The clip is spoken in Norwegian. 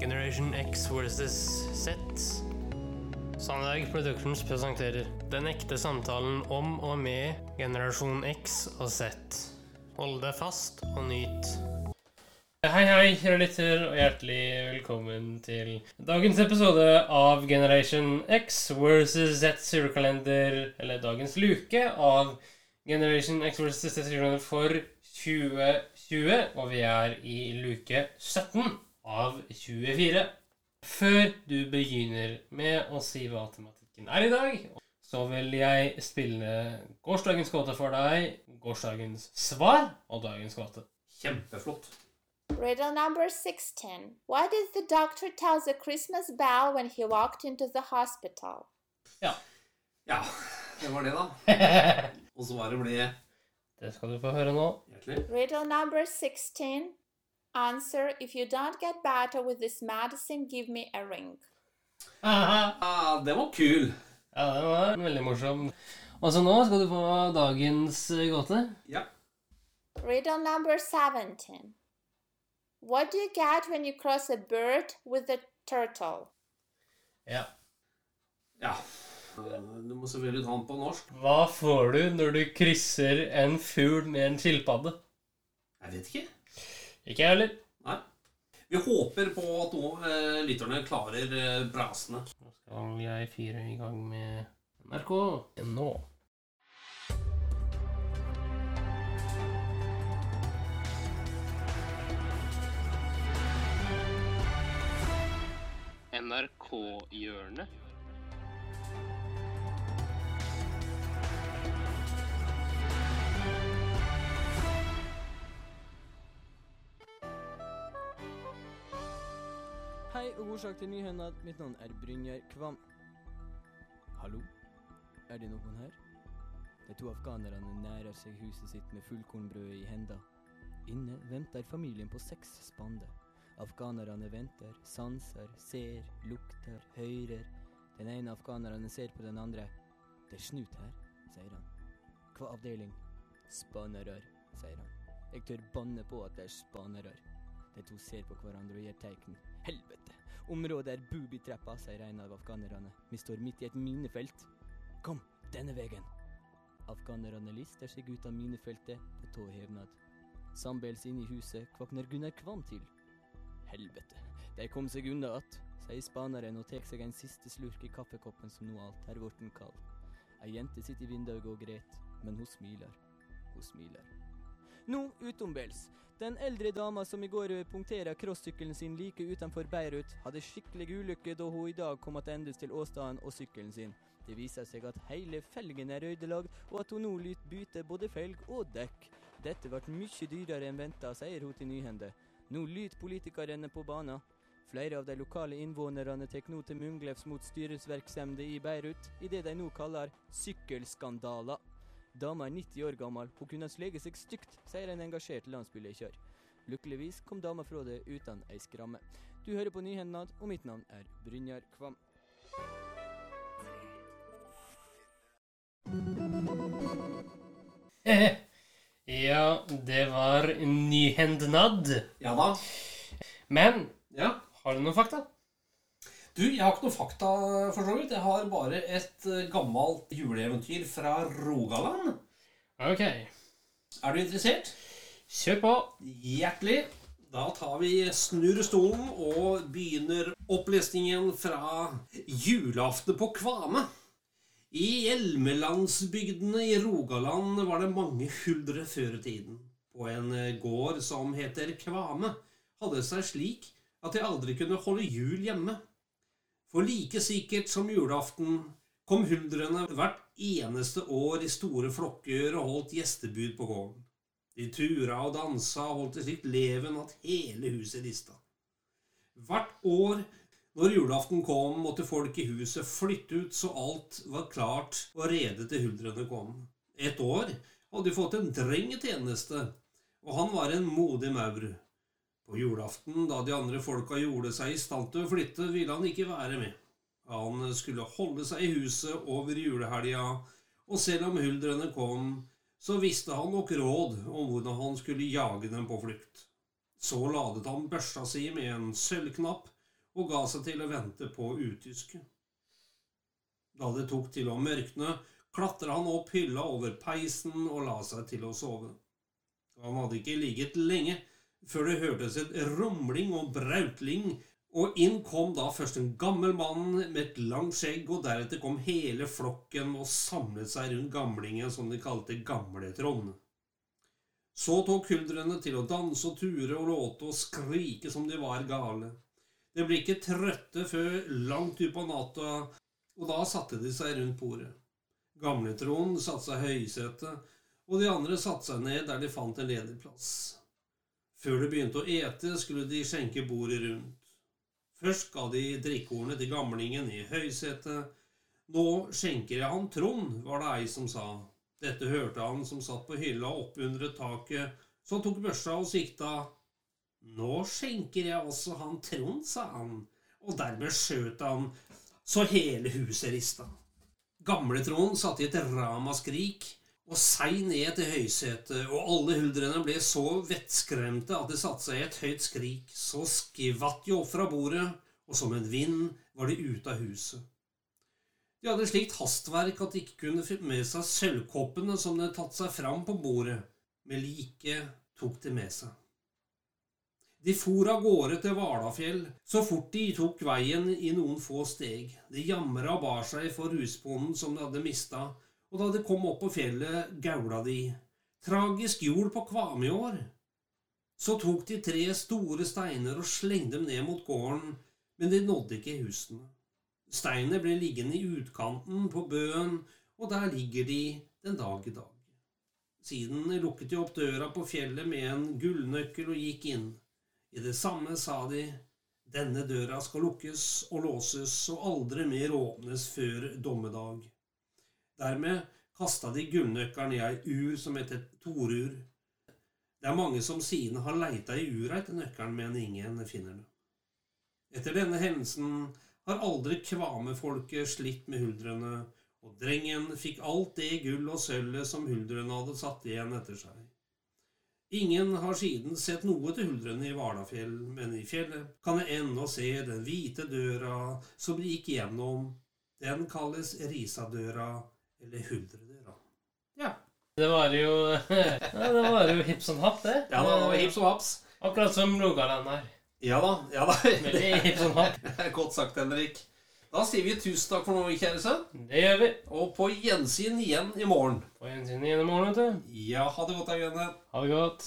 Generation X versus Z. Sandberg Productions presenterer Den ekte samtalen om og med generasjon X og Z. Hold deg fast og nyt. Hei, hei, kjære lytter, og hjertelig velkommen til dagens episode av Generation X versus Z Zero eller dagens luke av Generation X versus Z Zero for 2020, og vi er i luke 17 av 24. Før du begynner med å si hva tematikken er i dag, så vil jeg spille gårsdagens gåte for deg, gårsdagens svar og dagens gåte. Kjempeflott. Riddle number 16. What did the doctor tell the Christmas bell when he walked into the hospital? Ja, det var det, da. Og svaret ble Det skal du få høre nå. hjertelig. Riddle number 16. Answer If you don't get better with this medicine, give me a ring. Ah, det var kul. det var veldig morsom. Og så nå skal du få dagens eh, gåte. Ja. Riddle number 17. What do you get when you cross a bird with a turtle? Ja. ja. Du må selvfølgelig ta den på norsk. Hva får du når du krysser en fugl med en skilpadde? Jeg vet ikke. Ikke jeg heller. Nei. Vi håper på at nå eh, lytterne klarer eh, brasene. Nå skal jeg fyre i gang med NRK nå. NRK-hjørnet. Og god sak til nyhender. Mitt navn er Brynjar Kvam. Hallo? Er det noen her? De to afghanerne nærer seg huset sitt med fullkornbrød i henda. Inne venter familien på seks spande. Afghanerne venter, sanser, ser, lukter, hører. Den ene afghaneren ser på den andre. Det er snut her, sier han. Hva avdeling? Spanere, sier han. Jeg tør banne på at det er spanere. De to ser på hverandre og gir tegn. Helvete! Området er boobytrappa, sier en av afghanerne. Vi står midt i et minefelt. Kom, denne veien. Afghanerne lister seg ut av minefeltet på tå. Sambels inne i huset kvakner Gunnar Kvam til. Helvete, de kom seg unna att, sier spaneren og tar seg en siste slurk i kaffekoppen som nå alt er blitt kald. Ei jente sitter i vinduet og gråter, men hun smiler. Hun smiler. Nå utombels. Den eldre dama som i går punkterte crossykkelen sin like utenfor Beirut, hadde skikkelig ulykke da hun i dag kom tilbake til åstedet og sykkelen sin. Det viser seg at hele felgen er ødelagt, og at hun nå lyt bytte både felg og dekk. Dette ble mye dyrere enn venta, sier hun til Nyhende. Nå lyt politikerne på banen. Flere av de lokale innvånerne tar nå til munglefs mot styresvirksomhet i Beirut i det de nå kaller sykkelskandaler. Dama er 90 år gammel, hun kunne slege seg stygt, sier en engasjert landsbylekjør. Lykkeligvis kom dama fra det uten ei skramme. Du hører på Nyhendnad, og mitt navn er Brynjar Kvam. ja, det var nyhendnad. Ja da. Men Ja. har du noen fakta? Du, jeg har ikke noe fakta, for så vidt. Jeg har bare et eh, gammelt juleeventyr fra Rogaland. Ok, Er du interessert? kjør på. Hjertelig. Da tar vi snurr stolen og begynner opplesningen fra julaften på Kvame. I hjelmelandsbygdene i Rogaland var det mange huldre før i tiden. På en eh, gård som heter Kvame, hadde det seg slik at de aldri kunne holde jul hjemme. For like sikkert som julaften kom huldrene hvert eneste år i store flokker og holdt gjestebud på gården. De tura og dansa og holdt et slikt leven at hele huset rista. Hvert år når julaften kom, måtte folk i huset flytte ut så alt var klart og rede til huldrene kom. Et år hadde de fått en dreng i tjeneste, og han var en modig maur. På julaften, da de andre folka gjorde seg i stand til å flytte, ville han ikke være med. Han skulle holde seg i huset over julehelga, og selv om huldrene kom, så visste han nok råd om hvordan han skulle jage dem på flukt. Så ladet han børsa si med en sølvknapp og ga seg til å vente på utysket. Da det tok til å mørkne, klatra han opp hylla over peisen og la seg til å sove. Han hadde ikke ligget lenge før det hørtes et rumling og brautling, og inn kom da først en gammel mann med et langt skjegg, og deretter kom hele flokken og samlet seg rundt gamlingen som de kalte Gamle Trond. Så tok huldrene til å danse og ture og låte og skrike som de var gale. De ble ikke trøtte før langt utpå natta, og da satte de seg rundt bordet. Gamle-Trond satte seg i høysetet, og de andre satte seg ned der de fant en ledig plass. Før de begynte å ete, skulle de skjenke bordet rundt. Først ga de drikkeordene til gamlingen i høysetet. Nå skjenker jeg han Trond, var det ei som sa. Dette hørte han som satt på hylla oppunder taket, så han tok børsa og sikta. Nå skjenker jeg også han Trond, sa han, og dermed skjøt han så hele huset rista. Gamle-Trond satte i et ramaskrik og sei ned til høysetet, og alle huldrene ble så vettskremte at de satte seg i et høyt skrik. Så skvatt de opp fra bordet, og som en vind var de ute av huset. De hadde slikt hastverk at de ikke kunne få med seg sølvkoppene som de hadde tatt seg fram på bordet, men like tok de med seg. De for av gårde til Valafjell så fort de tok veien i noen få steg. De jamra og bar seg for husbonden som de hadde mista, og da de kom opp på fjellet, gaula de. Tragisk jord på Kvam i år. Så tok de tre store steiner og slengte dem ned mot gården, men de nådde ikke husene. Steinene ble liggende i utkanten på bøen, og der ligger de den dag i dag. Siden lukket de opp døra på fjellet med en gullnøkkel og gikk inn. I det samme sa de, denne døra skal lukkes og låses og aldri mer åpnes før dommedag. Dermed kasta de gullnøkkelen i ei ur som het et torur. Det er mange som siden har leita i ura etter nøkkelen, men ingen finner det. Etter denne hendelsen har aldri kvamefolket slitt med huldrene, og drengen fikk alt det gull og sølvet som huldrene hadde satt igjen etter seg. Ingen har siden sett noe til huldrene i Vardafjell, men i fjellet kan jeg ennå se den hvite døra som de gikk gjennom. Den kalles Risadøra eller Huldredøra. Ja. Det var jo ja, Det var jo hipp som happ, det. Ja, det var hipp som haps. Akkurat som Rogaland her. Ja da. ja da. Veldig hipp som happ. Godt sagt, Henrik. Da sier vi tusen takk for nå, kjære sønn. Det gjør vi. Og på gjensyn igjen i morgen. På gjensyn igjen i morgen, vet du. Ja, ha det godt, Augene. Ha det godt.